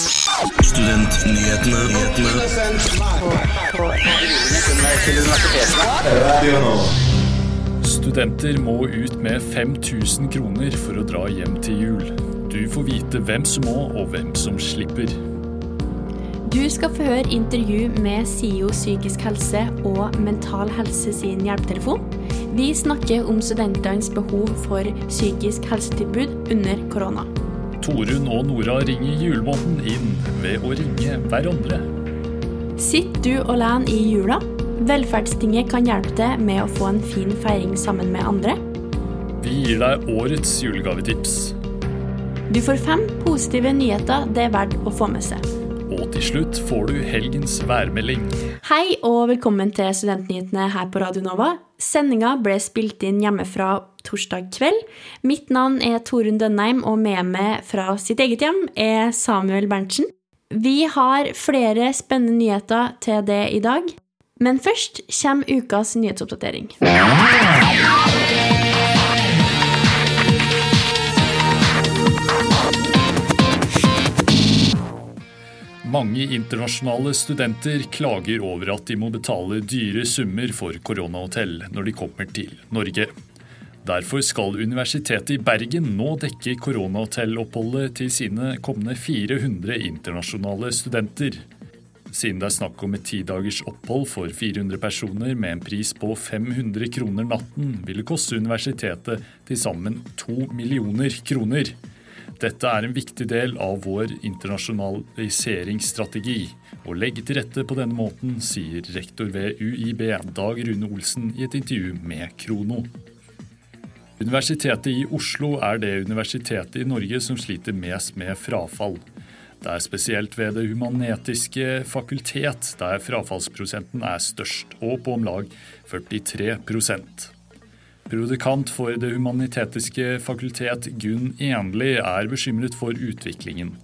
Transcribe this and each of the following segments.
Studentnyhetene. Studenter må ut med 5000 kroner for å dra hjem til jul. Du får vite hvem som må, og hvem som slipper. Du skal få høre intervju med SIO psykisk helse og Mental Helse sin hjelpetelefon. Vi snakker om studentenes behov for psykisk helsetilbud under korona. Torunn og Nora ringer julebåten inn ved å ringe hverandre. Sitter du alene i jula? Velferdstinget kan hjelpe deg med å få en fin feiring sammen med andre. Vi gir deg årets julegavetips. Du får fem positive nyheter det er verdt å få med seg. Og til slutt får du helgens værmelding. Hei og velkommen til Studentnyhetene her på Radio Nova. Sendinga ble spilt inn hjemmefra torsdag kveld. Mitt navn er Torunn Dønheim, og med meg fra sitt eget hjem er Samuel Berntsen. Vi har flere spennende nyheter til det i dag. Men først kommer ukas nyhetsoppdatering. Mange internasjonale studenter klager over at de må betale dyre summer for koronahotell når de kommer til Norge. Derfor skal Universitetet i Bergen nå dekke koronahotelloppholdet til sine kommende 400 internasjonale studenter. Siden det er snakk om et tidagers opphold for 400 personer med en pris på 500 kroner natten, vil det koste universitetet til sammen 2 millioner kroner. Dette er en viktig del av vår internasjonaliseringsstrategi. Å legge til rette på denne måten, sier rektor ved UiB Dag Rune Olsen i et intervju med Krono. Universitetet i Oslo er det universitetet i Norge som sliter mest med frafall. Det er spesielt ved Det humanetiske fakultet der frafallsprosenten er størst, og på om lag 43% Prodikant for Det humanitetiske fakultet, Gunn Enli, er bekymret for utviklingen.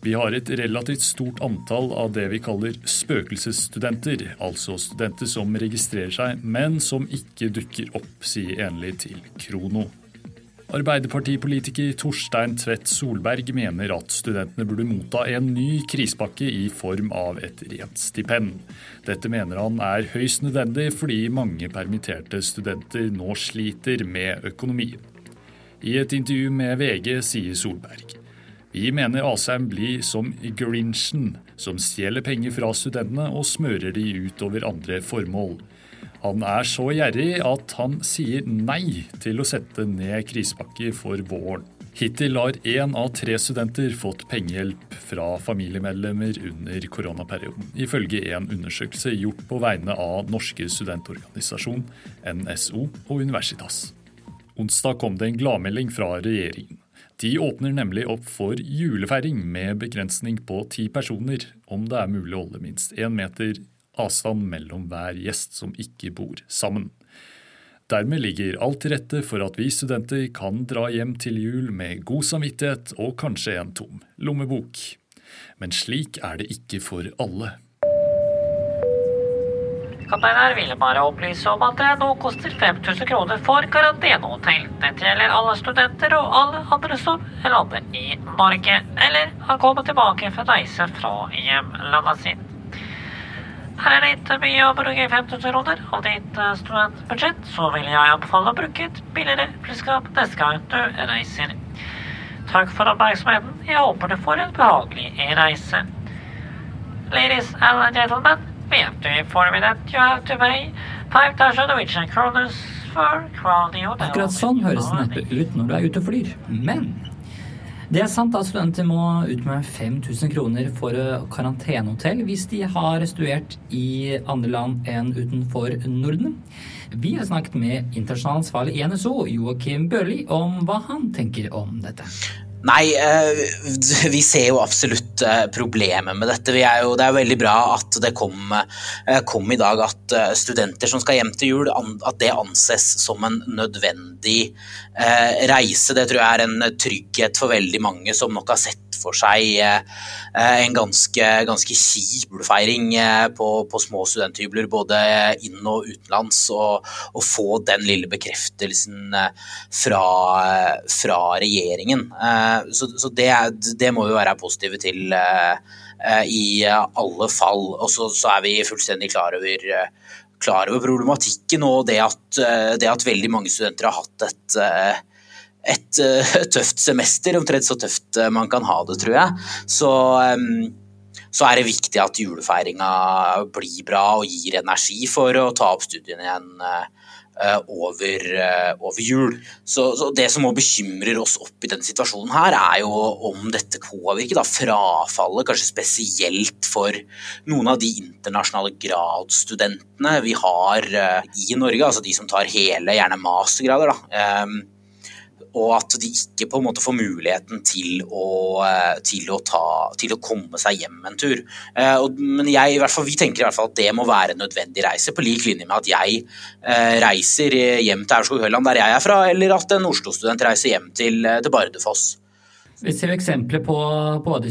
Vi har et relativt stort antall av det vi kaller spøkelsesstudenter, altså studenter som registrerer seg, men som ikke dukker opp, sier Enli til Krono. Arbeiderpartipolitiker Torstein Tvedt Solberg mener at studentene burde motta en ny krisepakke i form av et rent stipend. Dette mener han er høyst nødvendig fordi mange permitterte studenter nå sliter med økonomien. I et intervju med VG sier Solberg vi mener Asheim blir som Grinchen, som stjeler penger fra studentene og smører de utover andre formål. Han er så gjerrig at han sier nei til å sette ned krisepakke for våren. Hittil har én av tre studenter fått pengehjelp fra familiemedlemmer under koronaperioden, ifølge en undersøkelse gjort på vegne av Norske studentorganisasjon, NSO og Universitas. Onsdag kom det en gladmelding fra regjeringen. De åpner nemlig opp for julefeiring med begrensning på ti personer, om det er mulig å holde minst én meter avstand mellom hver gjest som ikke bor sammen. Dermed ligger alt til rette for at vi studenter kan dra hjem til jul med god samvittighet og kanskje en tom lommebok. Men slik er det ikke for alle. Kaptein her ville bare opplyse om at det nå koster 5000 kroner for karantenehotell. Dette gjelder alle studenter og alle andre som lander i Norge, eller har kommet tilbake fra reise fra hjemlandet sitt. Her er det ikke mye å bruke 5000 kroner. Av ditt studentbudsjett så vil jeg anbefale å bruke et billigere flyskap neste gang du reiser. Takk for oppmerksomheten. Jeg håper du får en behagelig reise. Ladies and gentlemen, we have to inform you that you have to pay 5000 Norwegian kroners for Crowley Hotel. Akkurat sånn høres neppe ut når du er ute og flyr. Men det er sant at studenter må ut med 5000 kroner for karantenehotell hvis de har studert i andre land enn utenfor Norden. Vi har snakket med internasjonal ansvarlig i NSO, Joakim Børli, om hva han tenker om dette. Nei, vi ser jo absolutt problemet med dette. Jo, det er veldig bra at det kom, kom, i dag at studenter som skal hjem til jul, at det anses som en nødvendig reise. Det tror jeg er en trygghet for veldig mange som nok har sett for seg en ganske, ganske kjip julefeiring på, på, små studenthybler både inn- og utenlands, og, og, få den lille bekreftelsen fra, fra regjeringen. Så, så det, det, må vi være positive til i alle fall. Og så, så er vi fullstendig klar over klar over problematikken og det at, det at veldig mange studenter har hatt et et, eh, tøft semester, omtrent så tøft eh, man kan ha det, tror jeg. Så, så er det viktig at julefeiringa blir bra og gir energi for å ta opp studiene igjen eh, over, over jul. Så, så, Det som også bekymrer oss opp i denne situasjonen, her er jo om dette påvirker da, frafallet, kanskje spesielt for noen av de internasjonale gradsstudentene vi har i Norge, altså de som tar hele, gjerne mastergrader. da og at de ikke på en måte får muligheten til å, eh, til å, ta, til å komme seg hjem en tur. Eh, men jeg, i hvert fall, vi tenker i hvert fall at det må være en nødvendig reise, på lik linje med at jeg eh, reiser hjem til Aurskog-Høland, der jeg er fra, eller at en Oslo-student reiser hjem til, til Bardufoss. Vi ser eksempler på både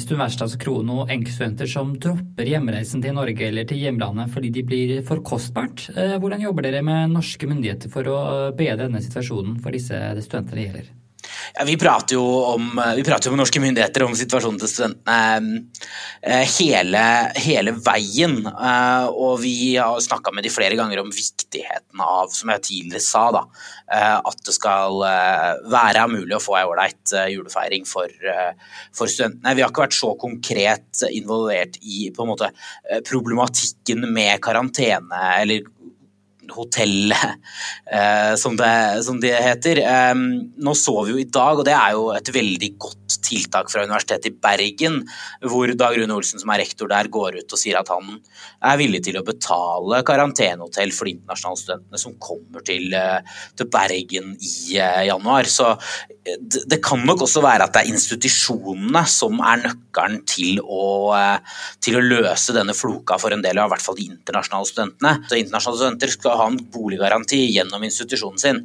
Krono og enkeltstudenter som dropper hjemreisen til Norge eller til hjemlandet fordi de blir for kostbart. Hvordan jobber dere med norske myndigheter for å bedre denne situasjonen for disse studentene det gjelder? Ja, vi prater jo om, vi prater med norske myndigheter om situasjonen til studentene eh, hele, hele veien. Eh, og vi har snakka med de flere ganger om viktigheten av, som jeg tidligere sa, da, eh, at det skal være mulig å få ei ålreit julefeiring for, for, studentene. Vi har ikke vært så konkret involvert i måte, problematikken med karantene eller hotellet, eh, som, det, som, det, heter. Eh, nå så vi jo i dag, og det er jo et veldig godt tiltak fra Universitetet i Bergen, hvor Dag Rune Olsen, som er rektor der, går ut og sier at han er villig til å betale karantenehotell for de internasjonale studentene som kommer til, eh, til Bergen i eh, januar. Så eh, det, kan nok også være at det er institusjonene som er nøkkelen til å, til å løse denne floka for en del av i hvert fall de internasjonale studentene. Så internasjonale studenter skal ha en boliggaranti gjennom institusjonen sin,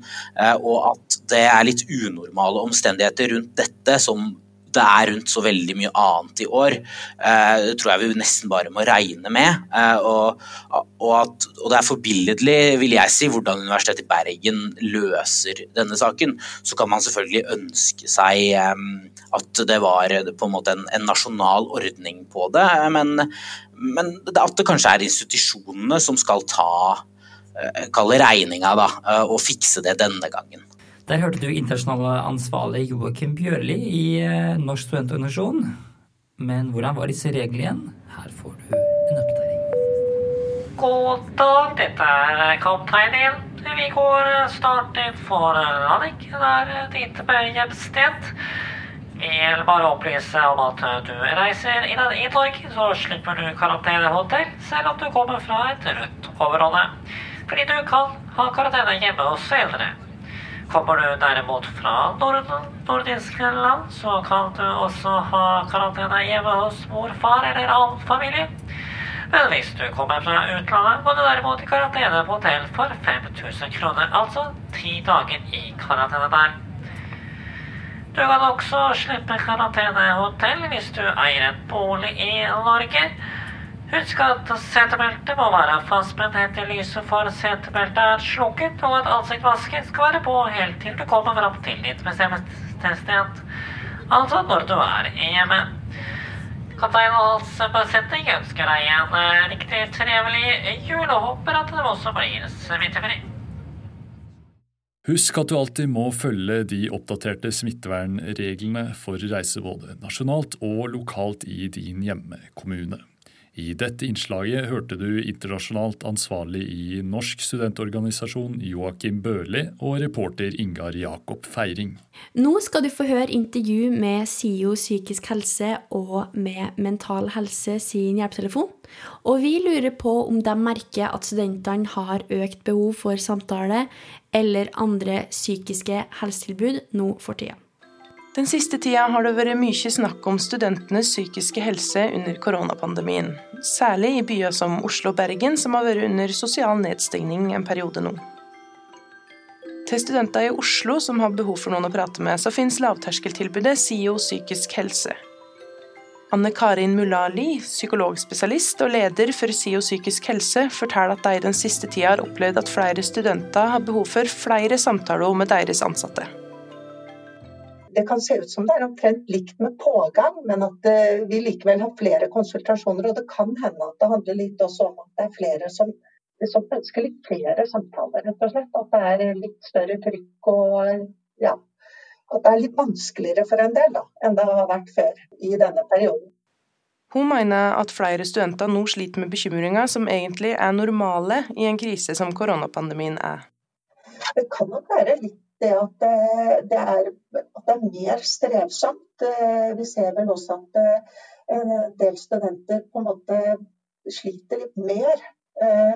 og at det er litt unormale omstendigheter rundt dette som det er rundt så veldig mye annet i år. Eh, det tror jeg vi nesten bare må regne med. Eh, og, og, at, og det er forbilledlig, vil jeg si, hvordan Universitetet i Bergen løser denne saken. Så kan man selvfølgelig ønske seg at det var på en måte en, en nasjonal ordning på det, men, men at det kanskje er institusjonene som skal ta Eh, kalle regninga, da, eh, og fikse det denne gangen. Der hørte du internasjonale ansvarlig Joakim Bjørli i eh, Norsk studentorganisasjon. Men hvordan var disse reglene igjen? Her får du en oppdatering. God dag, dette er kaptein igjen. Vi går snart for landing. Det er ditt hjemsted. Vi vil bare opplyse om at du reiser innad i Norge, så slipper du karantenehotell selv om du kommer fra et rødt område fordi du kan ha karantene hjemme hos foreldre. Kommer du derimot fra Norden, nordiske land, så kan du også ha karantene hjemme hos mor, far eller annen familie. Men hvis du kommer fra utlandet, må du derimot i karantene på hotell for 5000 kroner, altså ti dager i karantene der. Du kan også slippe karantenehotell hvis du eier en bolig i Norge. Husk at setebeltet må være fastspent til lyset for setebeltet er slukket, og at ansiktsvasken skal være på helt til du kommer fram til ditt bestemmelsessted. Altså når du er hjemme. Kaptein og hans besetning ønsker deg en eh, riktig trevelig jul og håper at det også blir smittefri. Husk at du alltid må følge de oppdaterte smittevernreglene for reise både nasjonalt og lokalt i din hjemmekommune. I dette innslaget hørte du internasjonalt ansvarlig i Norsk studentorganisasjon Joakim Børli og reporter Ingar Jakob Feiring. Nå skal du få høre intervju med SIO psykisk helse og med Mental Helse sin hjelpetelefon. Og vi lurer på om de merker at studentene har økt behov for samtale eller andre psykiske helsetilbud nå for tida. Den siste tida har det vært mye snakk om studentenes psykiske helse under koronapandemien. Særlig i byer som Oslo og Bergen, som har vært under sosial nedstengning en periode nå. Til studenter i Oslo som har behov for noen å prate med, så finnes lavterskeltilbudet SIO psykisk helse. Anne Karin Mulali, psykologspesialist og leder for SIO psykisk helse, forteller at de den siste tida har opplevd at flere studenter har behov for flere samtaler med deres ansatte. Det kan se ut som det er omtrent likt med pågang, men at eh, vi likevel har flere konsultasjoner. Og det kan hende at det handler litt også om at det er flere som, som ønsker litt flere samtaler, rett og slett. At det er litt større trykk og ja, at det er litt vanskeligere for en del da, enn det har vært før i denne perioden. Hun mener at flere studenter nå sliter med bekymringer som egentlig er normale i en krise som koronapandemien er. Det kan nok være litt det at det, det, er, at det er, mer strevsomt. Eh, vi ser vel også at eh, en del studenter på en måte sliter litt mer eh,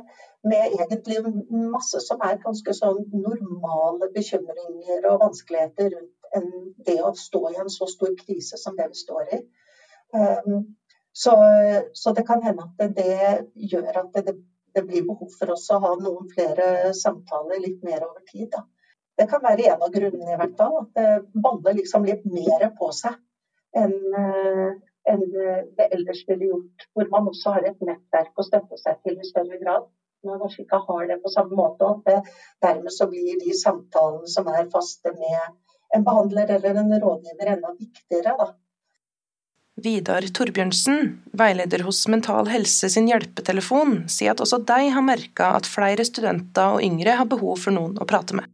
med egentlig masse som er ganske sånn normale bekymringer og vanskeligheter rundt det å stå i en så stor krise som det vi står i. Så, så, det kan hende at det gjør at det, det, blir behov for oss å ha noen flere samtaler litt mer over tid. Da. Det kan være en av grunnene, i hvert fall. At det baller liksom litt mer på seg enn eh, enn det ellers ville gjort. Hvor man også har et nettverk å støtte seg til i større grad. Når Man ikke har det på samme måte. og Dermed så blir de samtalene som er faste med en behandler eller en rådgiver enda viktigere. Da. Vidar Torbjørnsen, veileder hos Mental Helse sin hjelpetelefon, sier at også de har merka at flere studenter og yngre har behov for noen å prate med.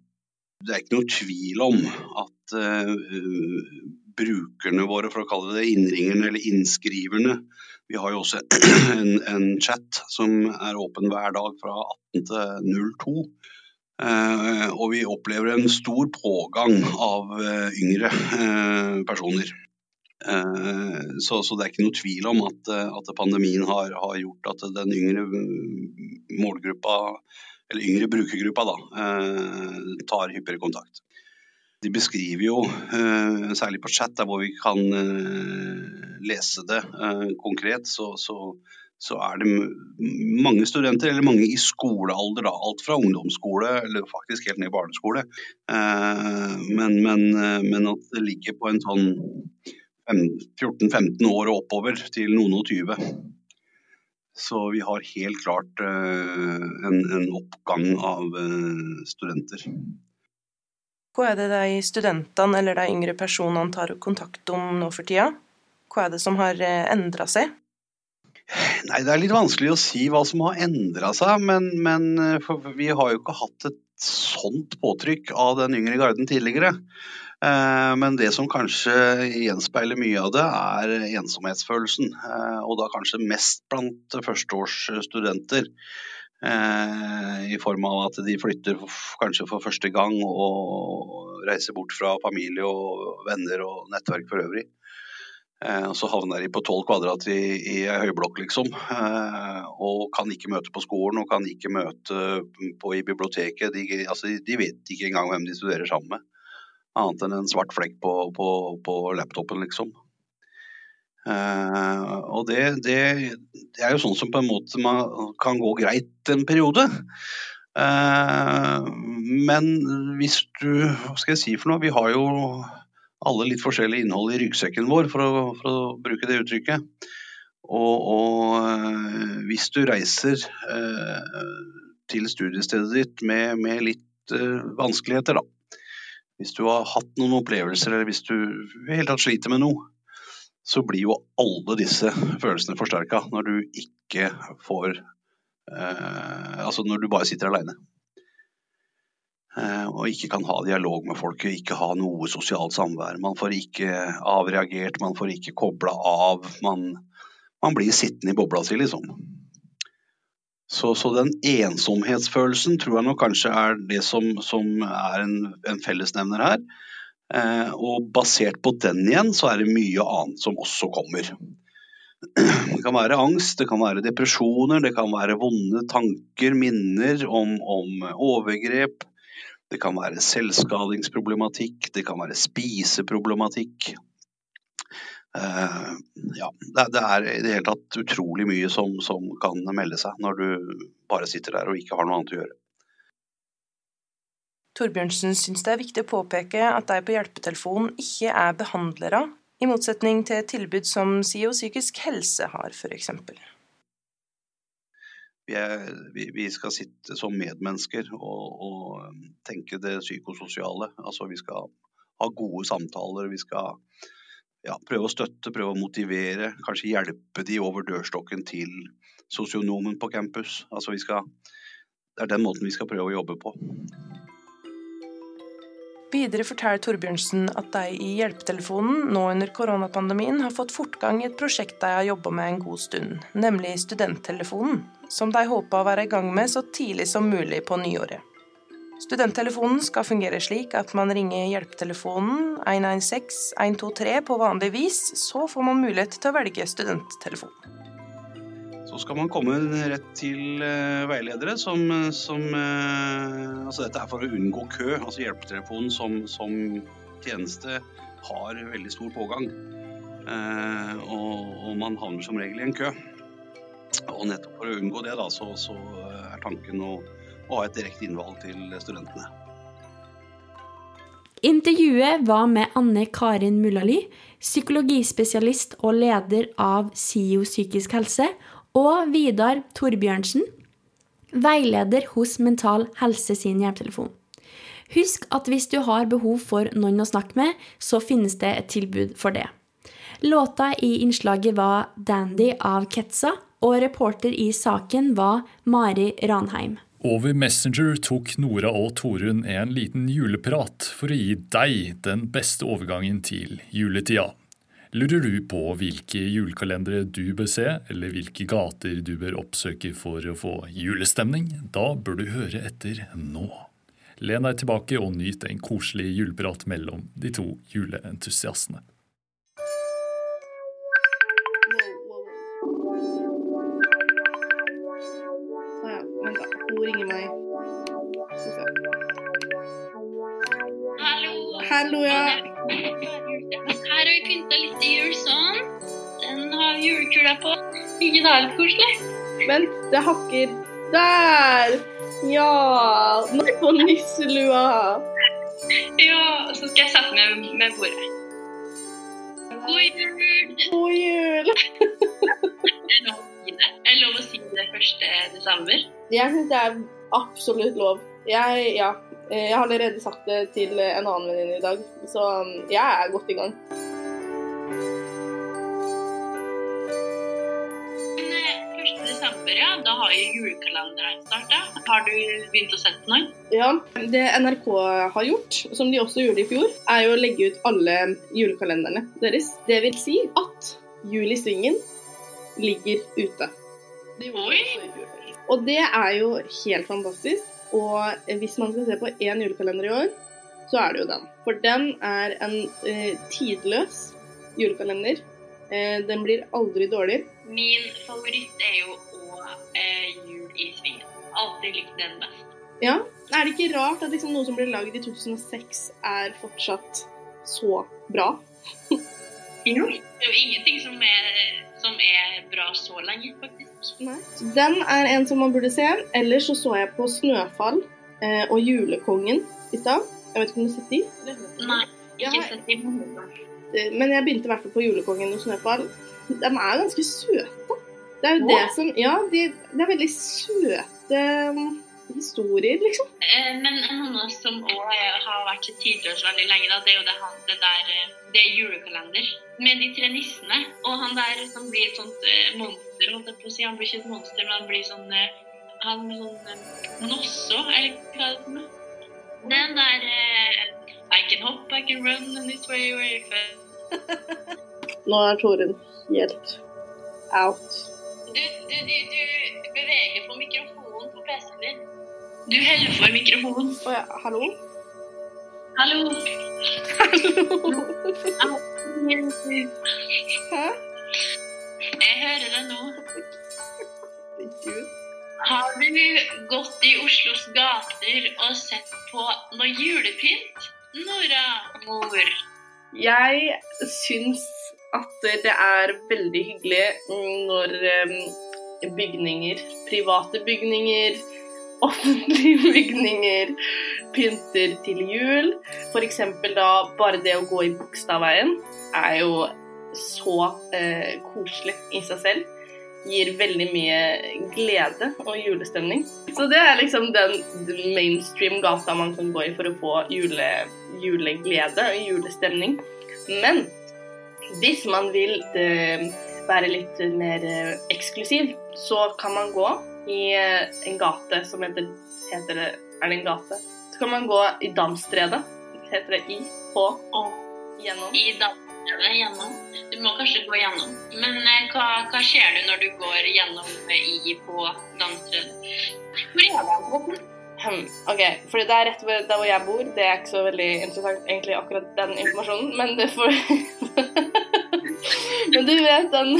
Det er ikke noe tvil om at uh, brukerne våre, for å kalle det innringerne eller innskriverne, vi har jo også en, en chat som er åpen hver dag fra 18 til 02. Uh, og vi opplever en stor pågang av uh, yngre eh, personer. Så, så, det er ikke noe tvil om at, at pandemien har, har, gjort at den yngre målgruppa, eller yngre brukergruppa, da, tar hyppigere kontakt. De beskriver jo, særlig på chat, der hvor vi kan lese det konkret, så, så så er det mange studenter, eller mange i skolealder, da, alt fra ungdomsskole eller faktisk helt ned i barneskole. Eh, men, men, eh, men, at det ligger på en sånn 14-15 år og oppover til noen og 20. Så vi har helt klart eh, en, en oppgang av studenter. Hva er det de studentene eller de yngre personene tar kontakt om nå for tida? Hva er det som har endra seg? Nei, Det er litt vanskelig å si hva som har endra seg, men, men eh, vi har jo ikke hatt et sånt påtrykk av den yngre garden tidligere. Eh, men det som kanskje gjenspeiler mye av det, er ensomhetsfølelsen. Eh, og da kanskje mest blant førsteårsstudenter. I form av at de flytter kanskje for første gang og reiser bort fra familie og venner og nettverk for øvrig. Eh, og så havner de på tolv kvadrat i, i ei høyblokk, liksom. Eh, og kan ikke møte på skolen og kan ikke møte på, i biblioteket. De, altså, de, vet ikke engang hvem de studerer sammen med. Annet enn en svart flekk på, på, på laptopen, liksom. Uh, og det, det, det, er jo sånn som på en måte man kan gå greit en periode. Uh, men hvis du Hva skal jeg si for noe? Vi har jo alle litt forskjellig innhold i ryggsekken vår, for å, for å bruke det uttrykket. Og, og øh, hvis du reiser uh, til studiestedet ditt med, med litt vanskeligheter, da. Hvis du har hatt noen opplevelser, eller hvis du i hele tatt sliter med noe, så blir jo alle disse følelsene forsterka når du ikke får Altså når du bare sitter aleine. Eh, og ikke kan ha dialog med folk, ikke ha noe sosialt samvær. Man får ikke avreagert, man får ikke kobla av. Man, man, blir sittende i bobla si, liksom. Så, så, den ensomhetsfølelsen tror jeg nok kanskje er det som, som er en, en fellesnevner her. Eh, og basert på den igjen, så er det mye annet som også kommer. Det kan være angst, det kan være depresjoner, det kan være vonde tanker, minner om, om overgrep det kan være selvskadingsproblematikk, det kan være spiseproblematikk. Uh, ja, det, det, er i det hele tatt utrolig mye som, som, kan melde seg når du bare sitter der og ikke har noe annet å gjøre. Torbjørnsen syns det er viktig å påpeke at de på hjelpetelefonen ikke er behandlere, I motsetning til tilbud som SIO psykisk helse har, f.eks. Vi, er, vi, vi skal sitte som medmennesker og, og tenke det psykososiale. Altså vi skal ha gode samtaler. Vi skal ja, prøve å støtte, prøve å motivere, kanskje hjelpe de over dørstokken til sosionomen på campus. Altså skal, det er den måten vi skal prøve å jobbe på. Videre forteller Torbjørnsen at de i Hjelpetelefonen nå under koronapandemien har fått fortgang i et prosjekt de har jobba med en god stund, nemlig Studenttelefonen, som de håper å være i gang med så tidlig som mulig på nyåret. Studenttelefonen skal fungere slik at man ringer hjelpetelefonen 116 123 på vanlig vis, så får man mulighet til å velge studenttelefon. Så skal man komme rett til uh, veiledere som, som uh, Altså dette er for å unngå kø. Altså hjelpetelefonen som, som tjeneste har veldig stor pågang. Uh, og, og, man havner som regel i en kø. Og nettopp for å unngå det, da, så, så er tanken å, å ha et direkte innvalg til studentene. Intervjuet var med Anne Karin Mullali, psykologispesialist og leder av SIO psykisk helse, og Vidar Torbjørnsen, veileder hos Mental Helse sin hjelpetelefon. Husk at hvis du har behov for noen å snakke med, så finnes det et tilbud for det. Låta i innslaget var 'Dandy' av Ketza, og reporter i saken var Mari Ranheim. Over Messenger tok Nora og Torunn en liten juleprat for å gi deg den beste overgangen til juletida. Lurer du på hvilke julekalendere du bør se, eller hvilke gater du bør oppsøke for å få julestemning? Da bør du høre etter nå. Len deg tilbake og nyt en koselig juleprat mellom de to juleentusiastene. Hallo, ja. Her har vi pynta litt til jul sånn. Den har julekula på. Ikke det er litt koselig? Vent, det hakker. Der! Ja! Nå på nisselua. Ja, så skal jeg sette meg med bordet. God jul! God jul! det Er det lov å si det 1. desember? Jeg syns det er absolutt lov. Jeg, ja, jeg har allerede sagt det til en annen venninne i dag, så jeg er godt i gang. desember, ja. Da har jo julekalenderen starta. Har du begynt å sette noen? Ja. Det NRK har gjort, som de også gjorde i fjor, er jo å legge ut alle julekalenderne deres. Det vil si at Jul i Svingen ligger ute. Oi! Og det er jo helt fantastisk. Og hvis man skal se på én julekalender i år, så er det jo den. For den er en eh, tidløs julekalender. Eh, den blir aldri dårlig. Min favoritt er jo å eh, Jul i svingen. Alltid likt den best. Ja. Er det ikke rart at liksom, noe som ble lagd i 2006, er fortsatt så bra? jo. Det er jo ingenting som er, som er bra så lenge, faktisk. Nei. Den er en som man burde se. Ellers så så jeg på 'Snøfall' eh, og 'Julekongen' i stad. Jeg vet ikke om du har sett de? Nei, ikke sett de. Eh, Men jeg begynte i hvert fall på 'Julekongen' og 'Snøfall'. De er ganske søte. Det er jo det som Ja, de, de er veldig søte um, historier, liksom. Eh, Men en annen som òg har vært tidløs veldig lenge, da, det er jo det, han, det der eh, Det er julekalender med de tre nissene. Og han der som blir et sånt eh, monster, holdt jeg på å si. Han blir ikke et monster, men han blir sånn Han med sånn nosso, eller hva er det for? Den der I can hop, I can run, and it's way fun. Nå er Torunn helt out. Du, du, du, du beveger på mikrofonen på PC-en din. Du heller for mikrofonen. Å ja, hallo? Hallo. Hallo? Hæ? Jeg hører deg nå. Herregud. Har du gått i Oslos gater og sett på noe julepynt? Nora mor. Jeg syns at det er veldig hyggelig når bygninger, private bygninger, offentlige bygninger pynter til jul. F.eks. da bare det å gå i Bogstadveien er jo så eh, koselig i seg selv. Gir veldig mye glede og julestemning. Så det er liksom den mainstream gata man kan gå i for å få jule, juleglede og julestemning. Men hvis man vil eh, være litt mer eh, eksklusiv, så kan man gå i eh, en gate som heter, heter det, Er det en gate? Så kan man gå i Damstredet. Heter det I? På? Gjennom? I Damstredet gjennom. Du må kanskje gå gjennom. Men eh, hva, hva skjer du når du går gjennom I på Damstredet? Hvor er det? Hmm, ok, fordi det er rett ved der hvor jeg bor. Det er ikke så veldig interessant, egentlig, akkurat den informasjonen, men det får Men du vet den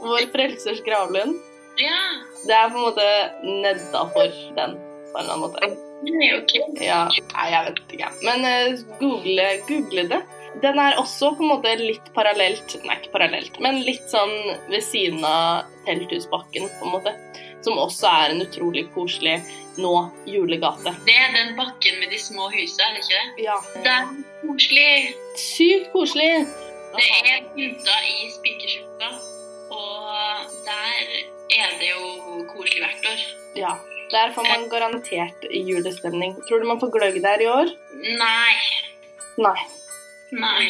Vår Frelsers gravlund? Ja. Det er på en måte nedafor den, på en eller annen måte. Er jo ikke Ja, nei, jeg vet ikke. Men uh, google, google det. Den er også på en måte litt parallelt Nei, ikke parallelt, men litt sånn ved siden av Telthusbakken, på en måte. Som også er en utrolig koselig nå julegate. Det er den bakken med de små husene, er det ikke det? Ja. Det er koselig. Sykt koselig. Det er pynta i spikerskjorta, og der er det jo koselig hvert år. Ja. Der får man garantert julestemning. Tror du man får gløgg der i år? Nei. Nei. Nei.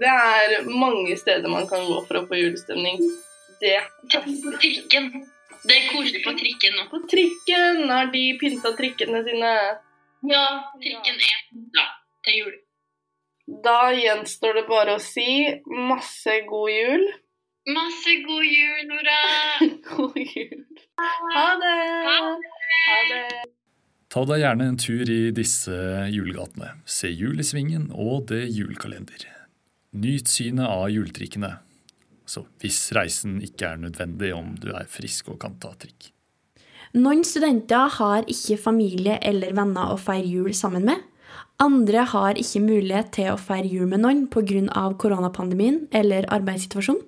Det, er mange steder man kan gå for å få julestemning. Det på trikken. Det er koselig på trikken nå. På trikken har de pynta trikkene sine. Ja, trikken er pynta til jul. Da gjenstår det bare å si masse god jul. Masse god jul, Nora. God jul. Ha det. Ha det. Ta deg gjerne en tur i disse julegatene. Se Jul i Svingen og Det julekalender. Nyt synet av juletrikkene. Så hvis reisen ikke er nødvendig om du er frisk og kan ta trikk. Noen studenter har ikke familie eller venner å feire jul sammen med. Andre har ikke mulighet til å feire jul med noen pga. koronapandemien eller arbeidssituasjonen.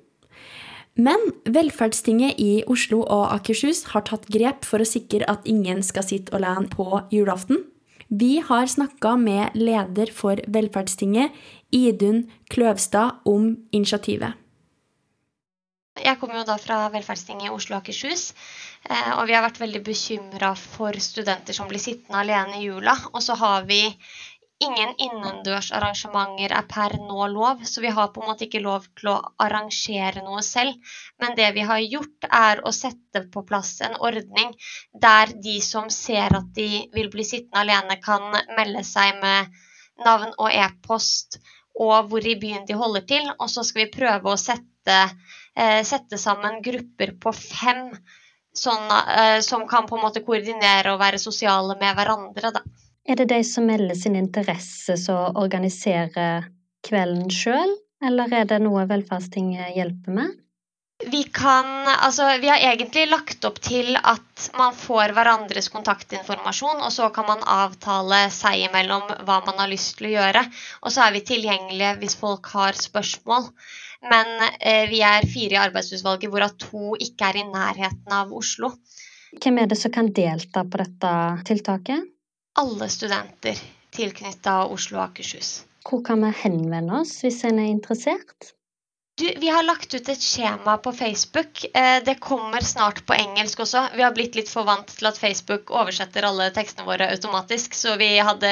Men Velferdstinget i Oslo og Akershus har tatt grep for å sikre at ingen skal sitte alene på julaften. Vi har snakka med leder for Velferdstinget, Idun Kløvstad, om initiativet. Jeg kommer jo da fra Velferdstinget i Oslo og Akershus. eh, Og vi har vært veldig bekymra for studenter som blir sittende alene i jula. Og så har vi ingen innendørsarrangementer er per nå lov, så vi har på en måte ikke lov til å arrangere noe selv. Men det vi har gjort, er å sette på plass en ordning der de som ser at de vil bli sittende alene, kan melde seg med navn og e-post og hvor i byen de holder til. Og så skal vi prøve å sette, eh, sette sammen grupper på fem sånn, eh, som kan på en måte koordinere og være sosiale med hverandre. Da. Er det de som melder sin interesse som organiserer kvelden sjøl, eller er det noe Velferdstinget hjelper med? Vi kan Altså, vi har egentlig lagt opp til at man får hverandres kontaktinformasjon, og så kan man avtale seg imellom hva man har lyst til å gjøre. Og så er vi tilgjengelige hvis folk har spørsmål. Men eh, vi er fire i arbeidsutvalget, hvorav to ikke er i nærheten av Oslo. Hvem er det som kan delta på dette tiltaket? Alle studenter tilknytta Oslo og Akershus. Hvor kan vi henvende oss hvis en er interessert? Du, vi har lagt ut et skjema på Facebook. Eh, det kommer snart på engelsk også. Vi har blitt litt for vant til at Facebook oversetter alle tekstene våre automatisk, så vi hadde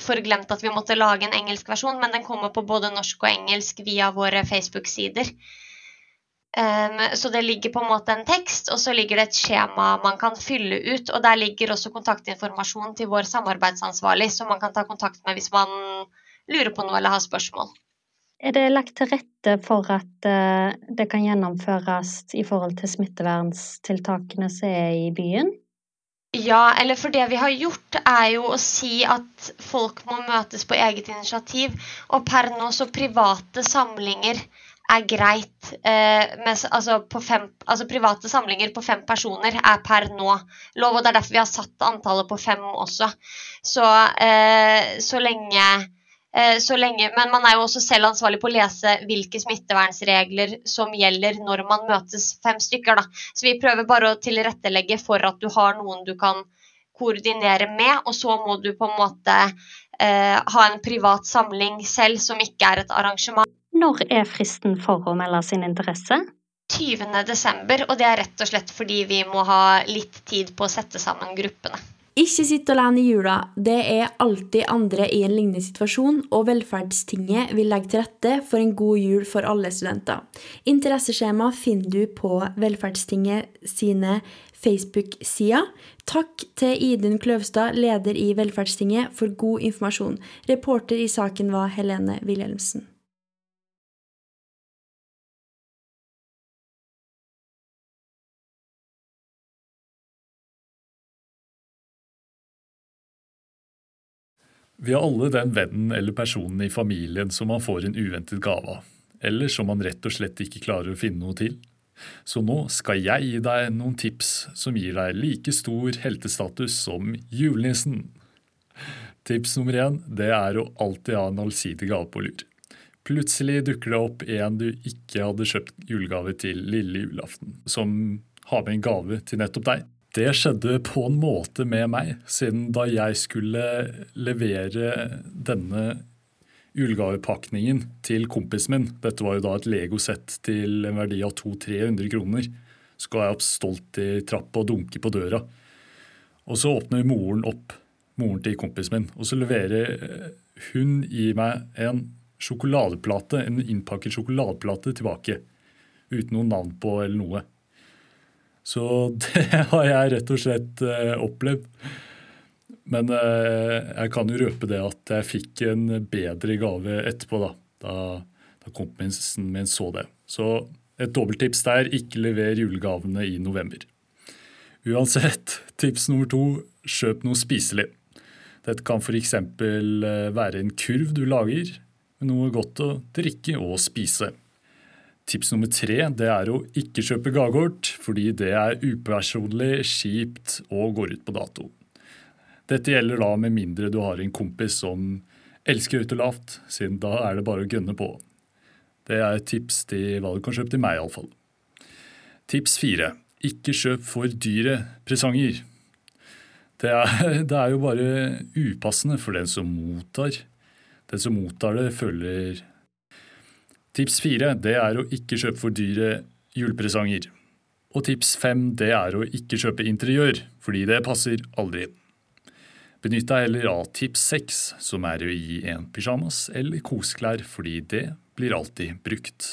forglemt at vi måtte lage en engelsk versjon, men den kommer på både norsk og engelsk via våre Facebook-sider. Um, så det ligger på en måte en tekst, og så ligger det et skjema man kan fylle ut. Og der ligger også kontaktinformasjon til vår samarbeidsansvarlig, som man kan ta kontakt med hvis man lurer på noe eller har spørsmål. Er det lagt til rette for at uh, det kan gjennomføres i forhold til smitteverntiltakene som er i byen? Ja, eller for det vi har gjort, er jo å si at folk må møtes på eget initiativ. Og per nå så private samlinger er greit. Eh, med, altså, fem, altså, private samlinger på fem personer er per nå lov, og det er derfor vi har satt antallet på fem også. Så, eh, så lenge Eh, så lenge, men man er jo også selv ansvarlig på å lese hvilke smittevernregler som gjelder når man møtes fem stykker. Da. Så vi prøver bare å tilrettelegge for at du har noen du kan koordinere med, og så må du på en måte eh, ha en privat samling selv som ikke er et arrangement. Når er fristen for å melde sin interesse? 20.12., og det er rett og slett fordi vi må ha litt tid på å sette sammen gruppene. Ikke sitt alene i jula. Det er alltid andre i en lignende situasjon, og Velferdstinget vil legge til rette for en god jul for alle studenter. Interesseskjema finner du på Velferdstinget sine Facebook-sider. Takk til Idun Kløvstad, leder i Velferdstinget, for god informasjon. Reporter i saken var Helene Wilhelmsen. Vi har alle den vennen eller personen i familien som man får en uventet gave av, eller som man rett og slett ikke klarer å finne noe til. Så nå skal jeg gi deg noen tips som gir deg like stor heltestatus som julenissen. Tips nummer én det er å alltid ha en allsidig gave på lur. Plutselig dukker det opp en du ikke hadde kjøpt julegave til lille julaften, som har med en gave til nettopp deg. Det skjedde på en måte med meg, siden da jeg skulle levere denne julegavepakningen til kompisen min Dette var jo da et legosett til en verdi av 200-300 kroner. Så ga jeg opp stolt i trappa og dunker på døra. Og så åpner moren opp, moren til kompisen min, og så leverer hun i meg en sjokoladeplate, en innpakket sjokoladeplate tilbake. Uten noe navn på eller noe. Så det har jeg rett og slett eh, opplevd. Men eh, jeg kan jo røpe det at jeg fikk en bedre gave etterpå, da. Da, da kompisen min så det. Så et dobbelttips der, ikke lever julegavene i november. Uansett, tips nummer to, kjøp noe spiselig. Dette kan f.eks. Eh, være en kurv du lager med noe godt å drikke og spise. Tips nummer tre det er å ikke kjøpe gavekort, fordi det er upersonlig, kjipt og går ut på dato. Dette gjelder da med mindre du har en kompis som elsker høyt og lavt, siden da er det bare å gønne på. Det er et tips til hva du kan kjøpe til meg, iallfall. Tips fire ikke kjøp for dyre presanger. Det er, det er jo bare upassende for den som mottar. Den som mottar det, føler Tips fire det er å ikke kjøpe for dyre julepresanger. Og tips fem det er å ikke kjøpe interiør, fordi det passer aldri. Benytt deg heller av tips seks, som er å gi en pysjamas eller koseklær, fordi det blir alltid brukt.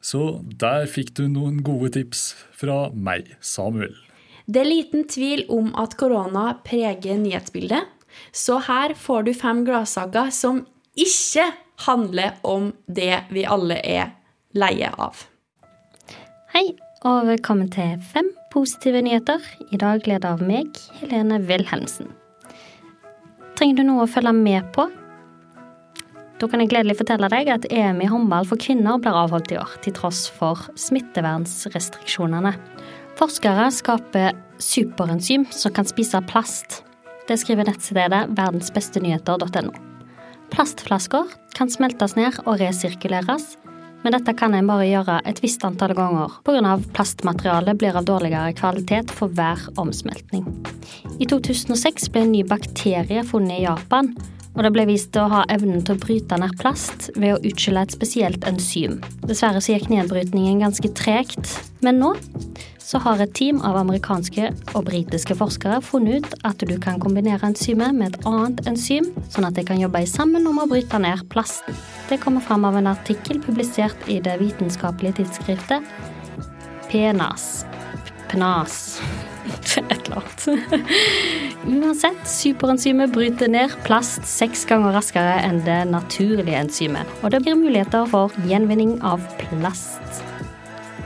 Så der fikk du noen gode tips fra meg, Samuel. Det er liten tvil om at korona preger nyhetsbildet, så her får du fem gladsaker som ikke handler om det vi alle er leie av. Hei, og velkommen til Fem positive nyheter. I dag leder av meg, Helene Wilhelmsen. Trenger du noe å følge med på? Da kan jeg gledelig fortelle deg at EM i håndball for kvinner blir avholdt i år, til tross for smittevernsrestriksjonene. Forskere skaper superenzym som kan spise plast. Det skriver nettstedet verdensbestenyheter.no. Plastflasker kan smeltes ned og resirkuleres, men dette kan en bare gjøre et visst antall ganger pga. plastmaterialet blir av dårligere kvalitet for hver omsmeltning. I 2006 ble en ny bakterie funnet i Japan, og det ble vist til å ha evnen til å bryte ned plast ved å utskille et spesielt enzym. Dessverre så gikk nedbrytningen ganske tregt, men nå så har et team av amerikanske og britiske forskere funnet ut at du kan kombinere enzymet med et annet enzym, sånn at de kan jobbe sammen om å bryte ned plasten. Det kommer fram av en artikkel publisert i det vitenskapelige tidsskriftet PNAS. PNAS. Et eller annet. Uansett, superenzymet bryter ned plast seks ganger raskere enn det naturlige enzymet, og det blir muligheter for gjenvinning av plast.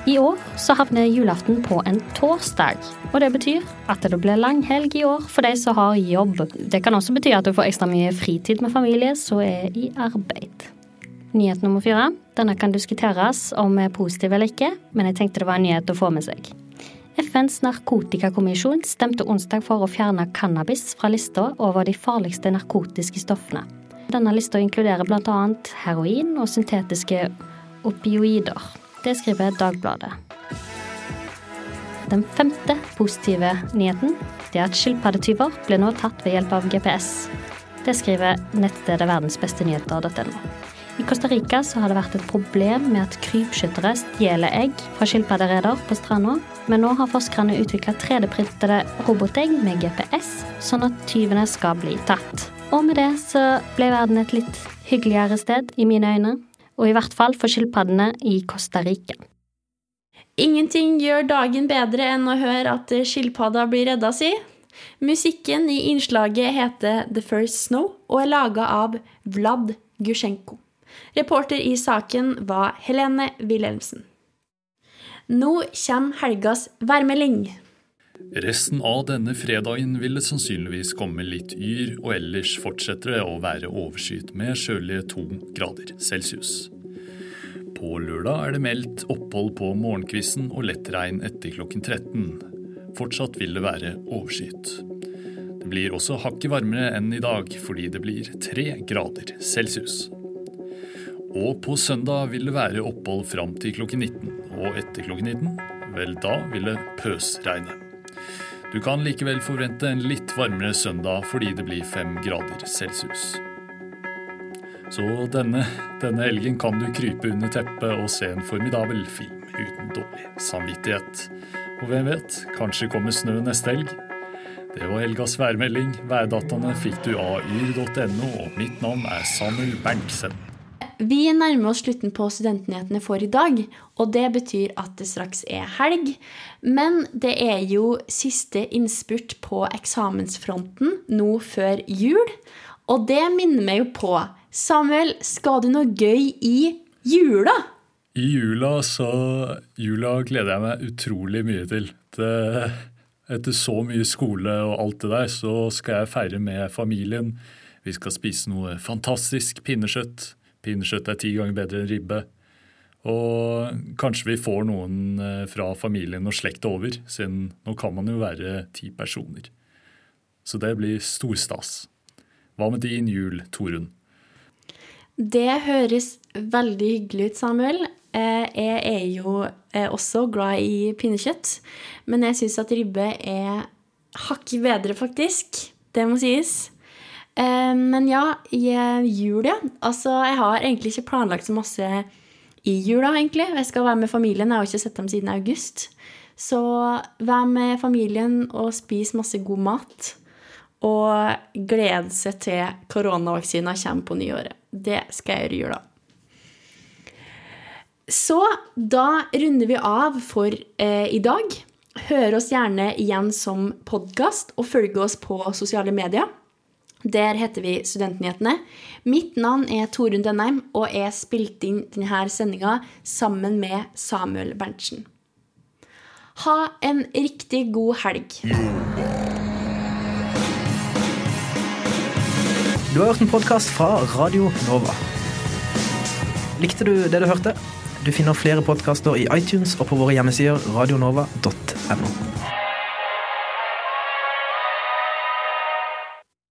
I år så havner julaften på en torsdag, og det betyr at det blir langhelg i år for de som har jobb. Det kan også bety at du får ekstra mye fritid med familie som er i arbeid. Nyhet nummer fire. Denne kan diskuteres om er positiv eller ikke, men jeg tenkte det var en nyhet å få med seg. FNs narkotikakommisjon stemte onsdag for å fjerne cannabis fra lista over de farligste narkotiske stoffene. Denne lista inkluderer bl.a. heroin og syntetiske opioider. Det skriver Dagbladet. Den femte positive nyheten det er at skilpaddetyver blir nå tatt ved hjelp av GPS. Det skriver nettstedet verdensbestenyheter.no. I Costa Rica så har det vært et problem med at krypskyttere stjeler egg fra skilpaddereder på stranda, men nå har forskerne utvikla 3D-printede robotegg med GPS, sånn at tyvene skal bli tatt. Og med det så ble verden et litt hyggeligere sted, i mine øyne, og i hvert fall for skilpaddene i Costa Rica. Ingenting gjør dagen bedre enn å høre at skilpadda blir redda si. Musikken i innslaget heter The First Snow og er laga av Vlad Gusjenko. Reporter i saken var Helene Wilhelmsen. Nå kommer helgas værmelding. Resten av denne fredagen vil det sannsynligvis komme litt yr, og ellers fortsetter det å være overskyet med kjølige to grader celsius. På lørdag er det meldt opphold på morgenkvisten og lett regn etter klokken 13. Fortsatt vil det være overskyet. Det blir også hakket varmere enn i dag, fordi det blir tre grader celsius. Og på søndag vil det være opphold fram til klokken 19, og etter klokken 19, vel da vil det pøsregne. Du kan likevel forvente en litt varmere søndag fordi det blir fem grader celsius. Så denne, denne helgen kan du krype under teppet og se en formidabel film uten dårlig samvittighet. Og hvem vet, kanskje kommer snø neste helg? Det var helgas værmelding. Værdataene fikk du av yr.no, og mitt navn er Samuel Berntsen. Vi nærmer oss slutten på Studentnyhetene for i dag, og det betyr at det straks er helg. Men det er jo siste innspurt på eksamensfronten nå før jul. Og det minner meg jo på Samuel, skal du noe gøy i jula? I jula så Jula gleder jeg meg utrolig mye til. Det, etter så mye skole og alt det der, så skal jeg feire med familien. Vi skal spise noe fantastisk pinnekjøtt. Pinnekjøtt er ti ganger bedre enn ribbe. Og kanskje vi får noen eh, fra familien og slekt over, siden nå kan man jo være ti personer. Så det blir storstas. Hva med din jul, Torunn? Det høres veldig hyggelig ut, Samuel. Eh, Jeg er jo eh, også glad i pinnekjøtt, men jeg syns at ribbe er hakket bedre, faktisk. Det må sies. Eh, Men ja, i eh, jul, ja. Altså, jeg har egentlig ikke planlagt så masse i jula, egentlig. Jeg skal være med familien. Jeg har ikke sett dem siden august. Så vær med familien og spis masse god mat. Og glede seg til koronavaksina kommer på nyåret. Det skal jeg gjøre i jula. Så da runder vi av for eh, i dag. Hør oss gjerne igjen som podkast, og følg oss på sosiale medier. Der heter vi Studentnyhetene. Mitt navn er Torunn Dønheim, og jeg spilte inn denne sendinga sammen med Samuel Berntsen. Ha en riktig god helg. Du har hørt en podkast fra Radio Nova. Likte du det du hørte? Du finner flere podkaster i iTunes og på våre hjemmesider radionova.no.